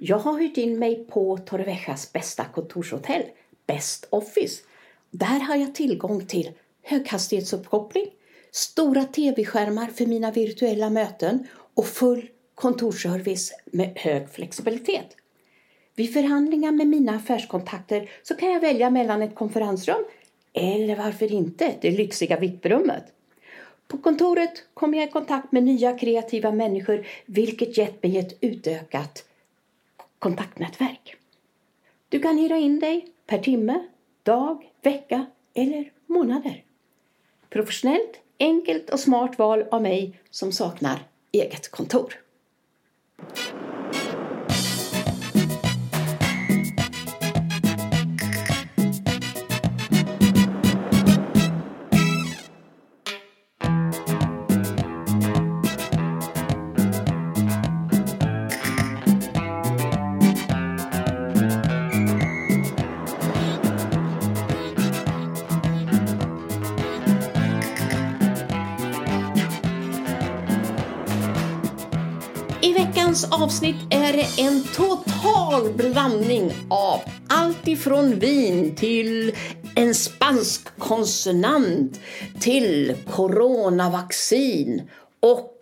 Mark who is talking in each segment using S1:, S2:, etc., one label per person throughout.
S1: Jag har hyrt in mig på Torreviejas bästa kontorshotell, Best Office. Där har jag tillgång till höghastighetsuppkoppling, stora tv-skärmar för mina virtuella möten och full kontorsservice med hög flexibilitet. Vid förhandlingar med mina affärskontakter så kan jag välja mellan ett konferensrum eller varför inte det lyxiga VIP-rummet. På kontoret kommer jag i kontakt med nya kreativa människor vilket gett mig ett utökat kontaktnätverk. Du kan hyra in dig per timme, dag, vecka eller månader. Professionellt, enkelt och smart val av mig som saknar eget kontor. Avsnitt är det en total blandning av allt ifrån vin till en spansk konsonant till coronavaccin och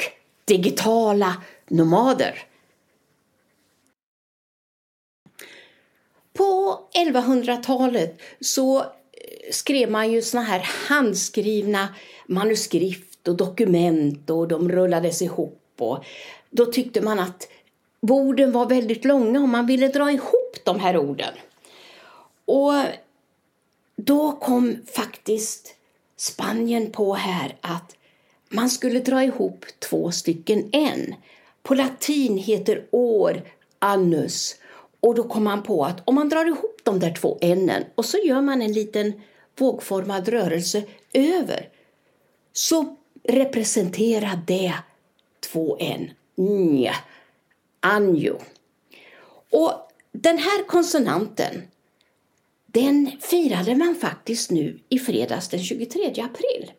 S1: digitala nomader. På 1100-talet så eh, skrev man ju såna här handskrivna manuskript och dokument och de rullades ihop. Och då tyckte man att orden var väldigt långa och man ville dra ihop de här orden. Och då kom faktiskt Spanien på här att man skulle dra ihop två stycken en. På latin heter år annus. Och då kom man på att om man drar ihop de där två enen och så gör man en liten vågformad rörelse över så representerar det två n. Nja, anjo. Och den här konsonanten den firade man faktiskt nu i fredags den 23 april.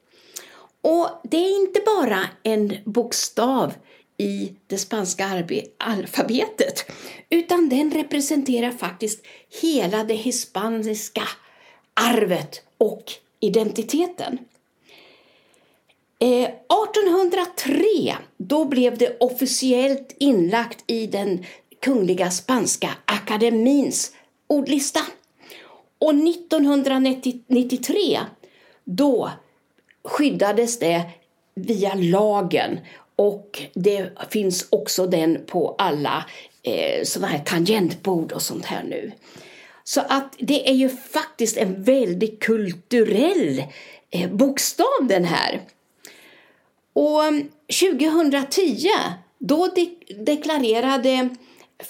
S1: Och det är inte bara en bokstav i det spanska alfabetet utan den representerar faktiskt hela det hispaniska arvet och identiteten. Eh, 1803 då blev det officiellt inlagt i den kungliga spanska akademins ordlista. Och 1993 då skyddades det via lagen och det finns också den på alla eh, sådana här tangentbord och sånt här nu. Så att det är ju faktiskt en väldigt kulturell eh, bokstav den här. Och 2010 då de deklarerade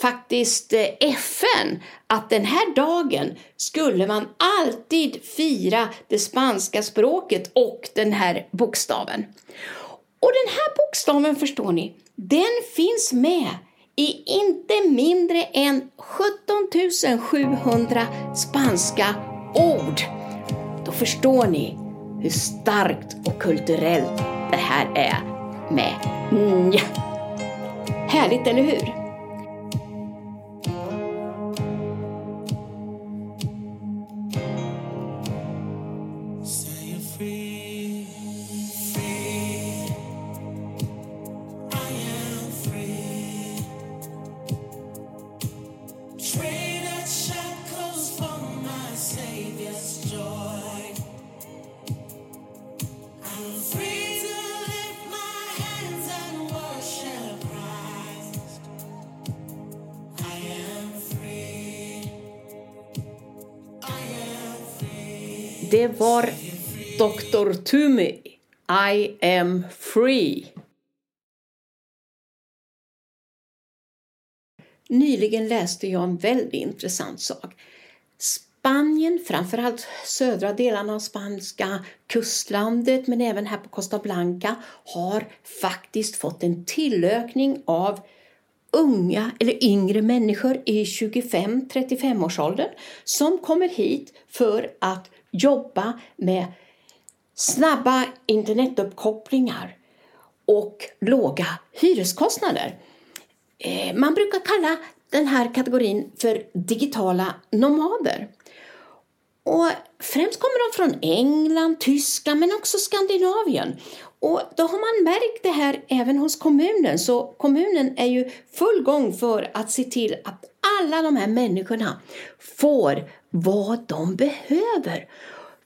S1: faktiskt eh, FN att den här dagen skulle man alltid fira det spanska språket och den här bokstaven. Och den här bokstaven, förstår ni, den finns med i inte mindre än 17 700 spanska ord. Då förstår ni hur starkt och kulturellt det här är med nja. Härligt, eller hur? Det var Dr. Tumi, I am free. Nyligen läste jag en väldigt intressant sak. Spanien, framförallt södra delarna av spanska kustlandet men även här på Costa Blanca har faktiskt fått en tillökning av unga eller yngre människor i 25-35 årsåldern som kommer hit för att jobba med snabba internetuppkopplingar och låga hyreskostnader. Eh, man brukar kalla den här kategorin för digitala nomader. Och främst kommer de från England, Tyskland men också Skandinavien. Och då har man märkt det här även hos kommunen. Så kommunen är ju full gång för att se till att alla de här människorna får vad de behöver.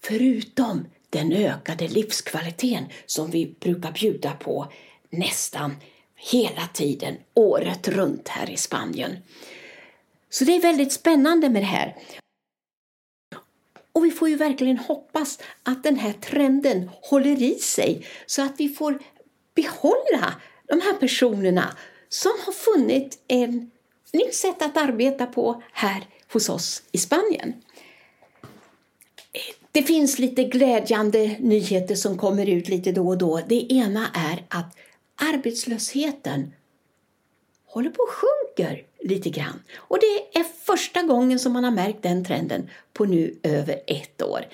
S1: Förutom den ökade livskvaliteten som vi brukar bjuda på nästan hela tiden, året runt här i Spanien. Så det är väldigt spännande med det här. Och vi får ju verkligen hoppas att den här trenden håller i sig så att vi får behålla de här personerna som har funnit ett nytt sätt att arbeta på här hos oss i Spanien. Det finns lite glädjande nyheter som kommer ut lite då och då. Det ena är att arbetslösheten håller på att sjunker lite grann. Och det är första gången som man har märkt den trenden på nu över ett år.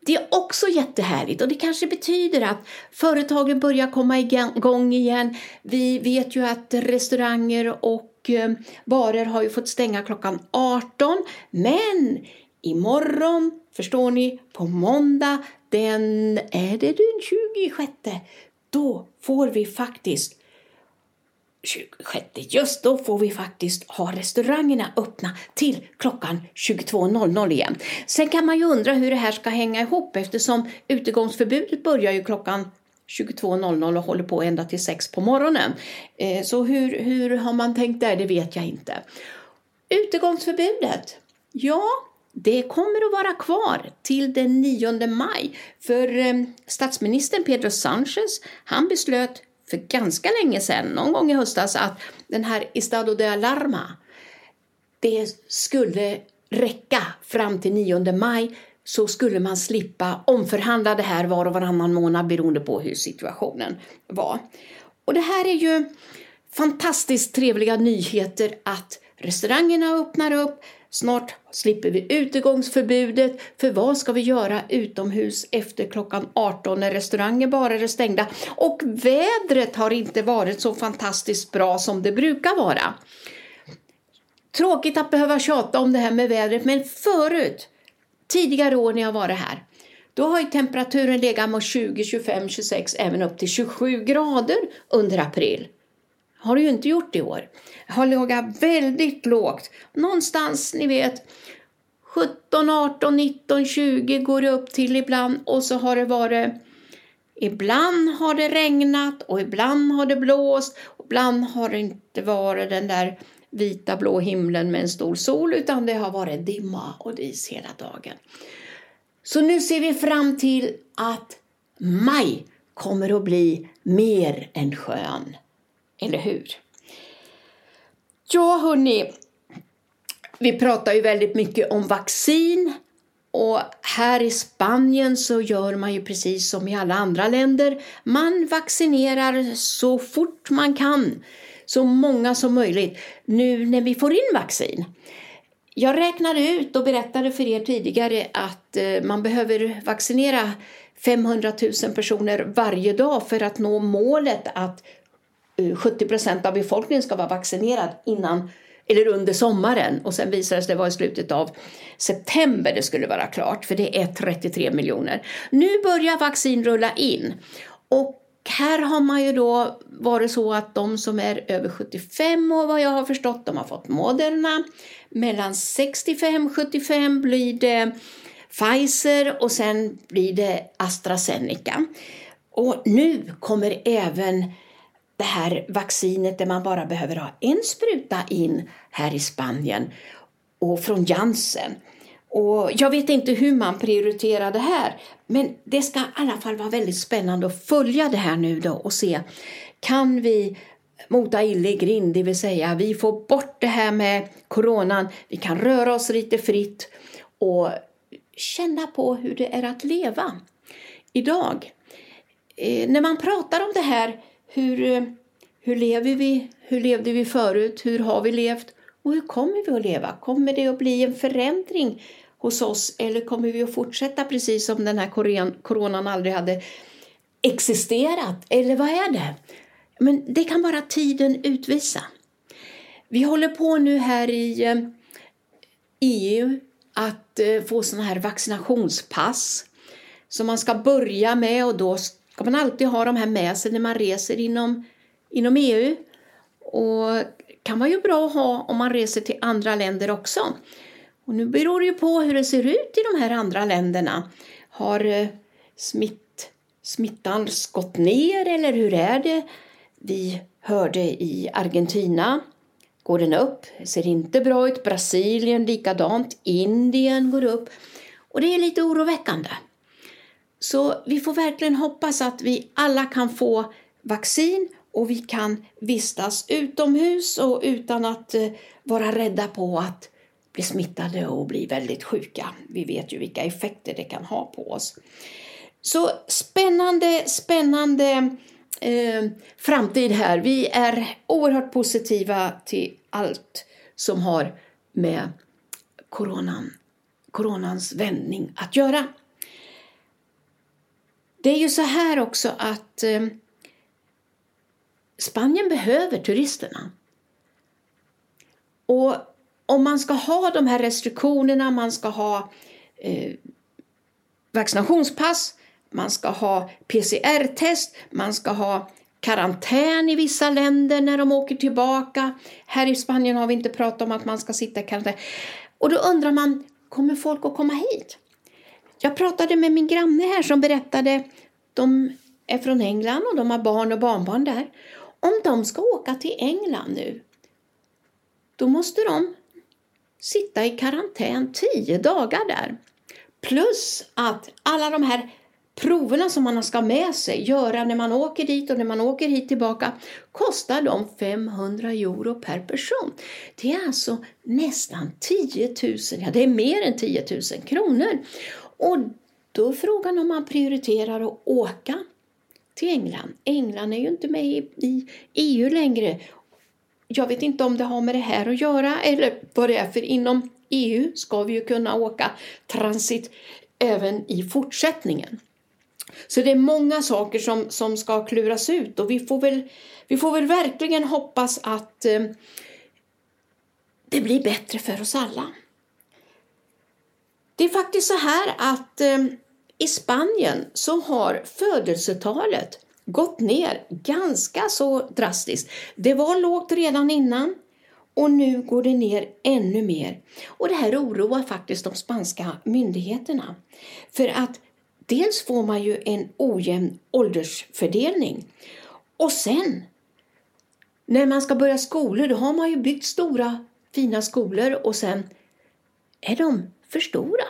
S1: Det är också jättehärligt och det kanske betyder att företagen börjar komma igång igen. Vi vet ju att restauranger och eh, barer har ju fått stänga klockan 18 men imorgon, förstår ni, på måndag den, är det den 26? Då får vi faktiskt 26. Just då får vi faktiskt ha restaurangerna öppna till klockan 22.00 igen. Sen kan man ju undra hur det här ska hänga ihop eftersom utegångsförbudet börjar ju klockan 22.00 och håller på ända till 6 på morgonen. Eh, så hur, hur har man tänkt där, det vet jag inte. Utegångsförbudet, ja, det kommer att vara kvar till den 9 maj. För eh, statsministern Pedro Sanchez, han beslöt för ganska länge sedan, någon gång i höstas, att den här Estado de Alarma, det skulle räcka fram till 9 maj så skulle man slippa omförhandla det här var och varannan månad beroende på hur situationen var. Och det här är ju fantastiskt trevliga nyheter att restaurangerna öppnar upp, Snart slipper vi utegångsförbudet, för vad ska vi göra utomhus efter klockan 18 när restauranger bara är stängda? Och vädret har inte varit så fantastiskt bra som det brukar vara. Tråkigt att behöva tjata om det här med vädret, men förut, tidigare år när jag varit här, då har ju temperaturen legat mot 20, 25, 26, även upp till 27 grader under april har det ju inte gjort i år. Har legat väldigt lågt. Någonstans, ni vet, 17, 18, 19, 20 går det upp till ibland och så har det varit Ibland har det regnat och ibland har det blåst och ibland har det inte varit den där vita blå himlen med en stor sol utan det har varit dimma och dis hela dagen. Så nu ser vi fram till att maj kommer att bli mer än skön. Eller hur? Ja, hörni. Vi pratar ju väldigt mycket om vaccin. Och här i Spanien så gör man ju precis som i alla andra länder. Man vaccinerar så fort man kan. Så många som möjligt. Nu när vi får in vaccin. Jag räknade ut och berättade för er tidigare att eh, man behöver vaccinera 500 000 personer varje dag för att nå målet att eh, 70 procent av befolkningen ska vara vaccinerad innan eller under sommaren och sen visade det sig vara i slutet av september det skulle vara klart för det är 33 miljoner. Nu börjar vaccin rulla in och här har man ju då varit så att de som är över 75 år vad jag har förstått de har fått Moderna. Mellan 65 75 blir det Pfizer och sen blir det AstraZeneca. Och nu kommer även det här vaccinet där man bara behöver ha en spruta in här i Spanien och från Janssen. Och jag vet inte hur man prioriterar det här, men det ska i alla fall vara väldigt spännande att följa det här nu då och se kan vi mota ille i grind, det vill säga vi får bort det här med coronan, vi kan röra oss lite fritt och känna på hur det är att leva idag. Eh, när man pratar om det här hur, hur lever vi? Hur levde vi förut? Hur har vi levt? Och hur kommer vi att leva? Kommer det att bli en förändring hos oss eller kommer vi att fortsätta precis som den här coronan aldrig hade existerat? Eller vad är det? Men det kan bara tiden utvisa. Vi håller på nu här i eh, EU att eh, få sådana här vaccinationspass som man ska börja med och då ska man alltid ha de här med sig när man reser inom, inom EU. Och kan vara ju bra att ha om man reser till andra länder också. Och nu beror det ju på hur det ser ut i de här andra länderna. Har eh, smitt, smittan gått ner eller hur är det? Vi hörde i Argentina går den upp. Det ser inte bra ut. Brasilien likadant. Indien går upp. Och det är lite oroväckande. Så vi får verkligen hoppas att vi alla kan få vaccin och vi kan vistas utomhus och utan att eh, vara rädda på att bli smittade och bli väldigt sjuka. Vi vet ju vilka effekter det kan ha på oss. Så spännande, spännande eh, framtid här. Vi är oerhört positiva till allt som har med coronan, coronans vändning att göra. Det är ju så här också att eh, Spanien behöver turisterna. Och om man ska ha de här restriktionerna, man ska ha eh, vaccinationspass, man ska ha PCR-test, man ska ha karantän i vissa länder när de åker tillbaka. Här i Spanien har vi inte pratat om att man ska sitta i karantän. Och då undrar man, kommer folk att komma hit? Jag pratade med min granne här som berättade, de är från England och de har barn och barnbarn där. Om de ska åka till England nu, då måste de sitta i karantän tio dagar där. Plus att alla de här proverna som man ska med sig, göra när man åker dit och när man åker hit tillbaka, kostar de 500 euro per person. Det är alltså nästan 10 000, ja det är mer än 10 000 kronor. Och då är frågan om man prioriterar att åka till England. England är ju inte med i EU längre. Jag vet inte om det har med det här att göra eller vad det är, för inom EU ska vi ju kunna åka transit även i fortsättningen. Så det är många saker som, som ska kluras ut och vi får väl, vi får väl verkligen hoppas att eh, det blir bättre för oss alla. Det är faktiskt så här att eh, i Spanien så har födelsetalet gått ner ganska så drastiskt. Det var lågt redan innan och nu går det ner ännu mer. Och det här oroar faktiskt de spanska myndigheterna. För att dels får man ju en ojämn åldersfördelning och sen när man ska börja skolor då har man ju byggt stora fina skolor och sen är de för stora.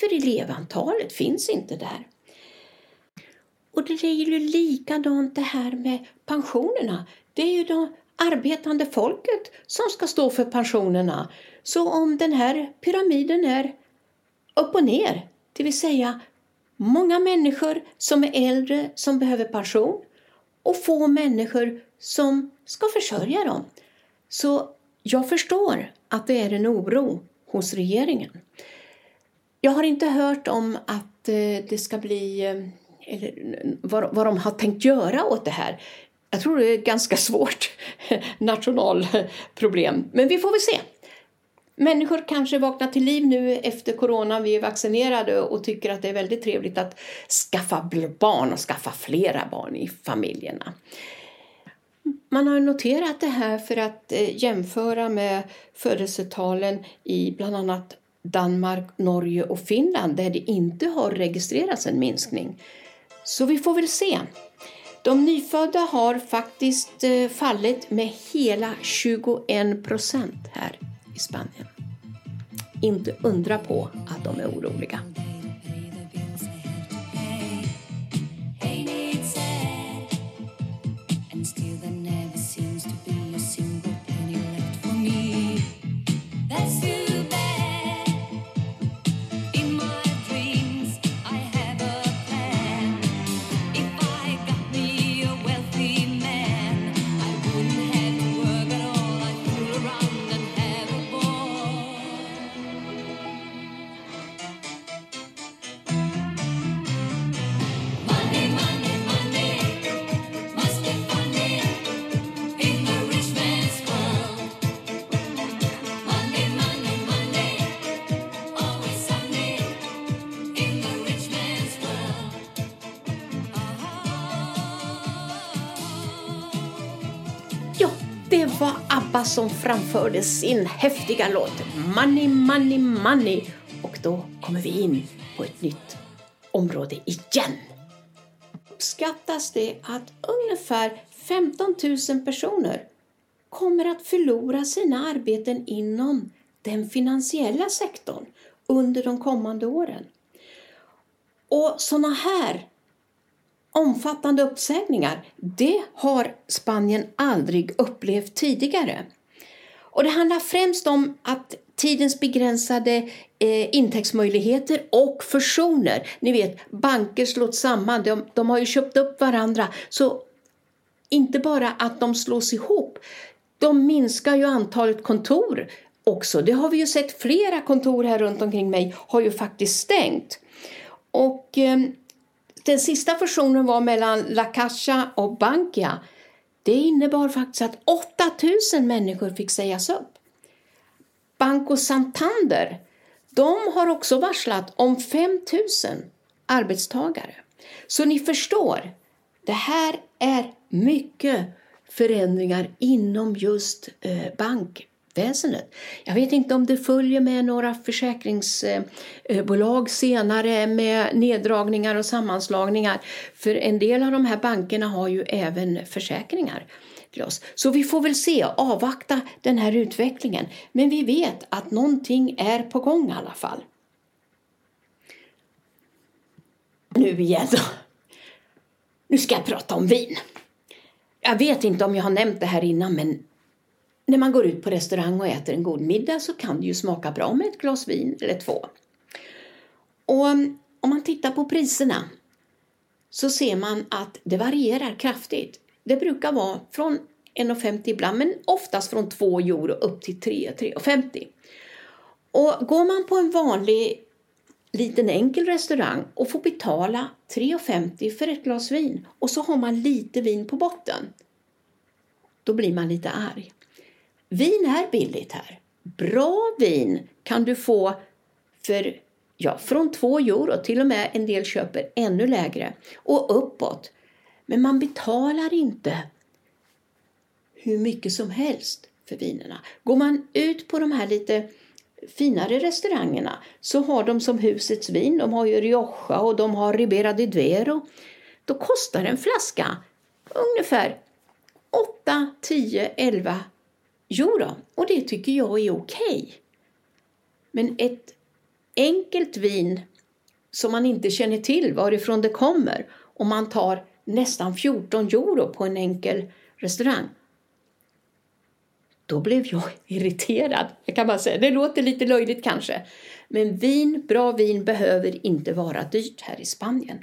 S1: För elevantalet finns inte där. Och det är ju likadant det här med pensionerna. Det är ju det arbetande folket som ska stå för pensionerna. Så om den här pyramiden är upp och ner, det vill säga många människor som är äldre som behöver pension och få människor som ska försörja dem. Så jag förstår att det är en oro hos regeringen. Jag har inte hört om att eh, det ska bli eh, eller vad, vad de har tänkt göra åt det här. Jag tror det är ett ganska svårt nationalproblem, men vi får väl se. Människor kanske vaknar till liv nu efter corona, vi är vaccinerade och tycker att det är väldigt trevligt att skaffa barn och skaffa flera barn i familjerna. Man har noterat det här för att eh, jämföra med födelsetalen i bland annat Danmark, Norge och Finland där det inte har registrerats en minskning. Så vi får väl se. De nyfödda har faktiskt eh, fallit med hela 21 procent här i Spanien. Inte undra på att de är oroliga. Abba som framförde sin häftiga låt Money, money, money. Och då kommer vi in på ett nytt område igen. Uppskattas det att ungefär 15 000 personer kommer att förlora sina arbeten inom den finansiella sektorn under de kommande åren. Och sådana här omfattande uppsägningar, det har Spanien aldrig upplevt tidigare. Och det handlar främst om att tidens begränsade eh, intäktsmöjligheter och fusioner. Ni vet, banker slås samman, de, de har ju köpt upp varandra. Så inte bara att de slås ihop, de minskar ju antalet kontor också. Det har vi ju sett, flera kontor här runt omkring mig har ju faktiskt stängt. Och eh, den sista fusionen var mellan La Caixa och Bankia. Det innebar faktiskt att 8000 människor fick sägas upp. Banco Santander, de har också varslat om 5000 arbetstagare. Så ni förstår, det här är mycket förändringar inom just eh, bank bankväsendet. Jag vet inte om det följer med några försäkringsbolag senare med neddragningar och sammanslagningar. För en del av de här bankerna har ju även försäkringar till oss. Så vi får väl se, avvakta den här utvecklingen. Men vi vet att någonting är på gång i alla fall. Nu igen då. Nu ska jag prata om vin. Jag vet inte om jag har nämnt det här innan men när man går ut på restaurang och äter en god middag så kan det ju smaka bra med ett glas vin eller två. Och mm, om man tittar på priserna så ser man att det varierar kraftigt. Det brukar vara från 1,50 ibland men oftast från 2 euro upp till 3-3,50. Och går man på en vanlig liten enkel restaurang och får betala 3,50 för ett glas vin och så har man lite vin på botten. Då blir man lite arg. Vin är billigt här. Bra vin kan du få för ja, från 2 euro, till och med en del köper ännu lägre och uppåt. Men man betalar inte hur mycket som helst för vinerna. Går man ut på de här lite finare restaurangerna så har de som husets vin, de har ju Rioja och de har Ribera di Duero. Då kostar en flaska ungefär 8, 10, 11 euro och det tycker jag är okej. Okay. Men ett enkelt vin som man inte känner till varifrån det kommer och man tar nästan 14 euro på en enkel restaurang. Då blev jag irriterad. Jag kan bara säga. Det låter lite löjligt kanske. Men vin, bra vin behöver inte vara dyrt här i Spanien.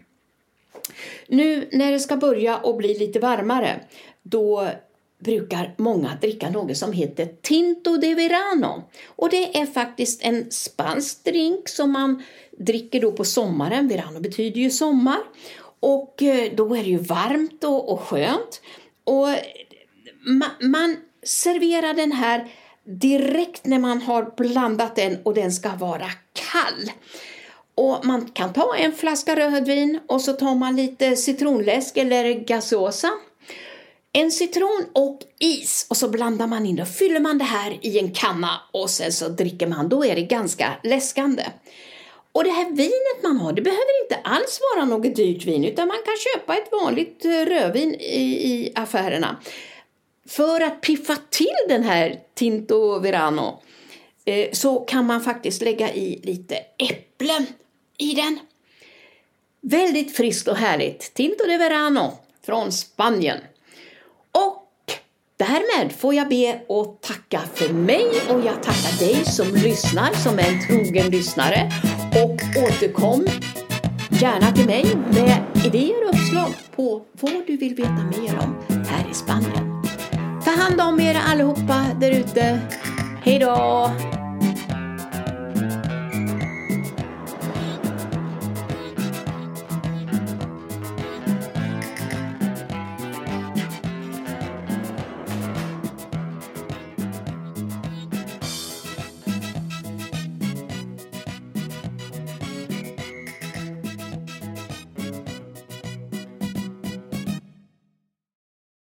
S1: Nu när det ska börja och bli lite varmare då brukar många dricka något som heter Tinto de Verano. Och det är faktiskt en spansk drink som man dricker då på sommaren. Verano betyder ju sommar. Och eh, då är det ju varmt och, och skönt. Och eh, ma man serverar den här direkt när man har blandat den och den ska vara kall. Och man kan ta en flaska rödvin och så tar man lite citronläsk eller gasosa en citron och is och så blandar man in det. Fyller man det här i en kanna och sen så dricker man. Då är det ganska läskande. Och det här vinet man har, det behöver inte alls vara något dyrt vin utan man kan köpa ett vanligt eh, rödvin i, i affärerna. För att piffa till den här Tinto Verano eh, så kan man faktiskt lägga i lite äpplen i den. Väldigt friskt och härligt. Tinto de Verano från Spanien. Därmed får jag be och tacka för mig och jag tackar dig som lyssnar, som är en trogen lyssnare. Och återkom gärna till mig med idéer och uppslag på vad du vill veta mer om här i Spanien. Ta hand om er allihopa där ute. Hej då!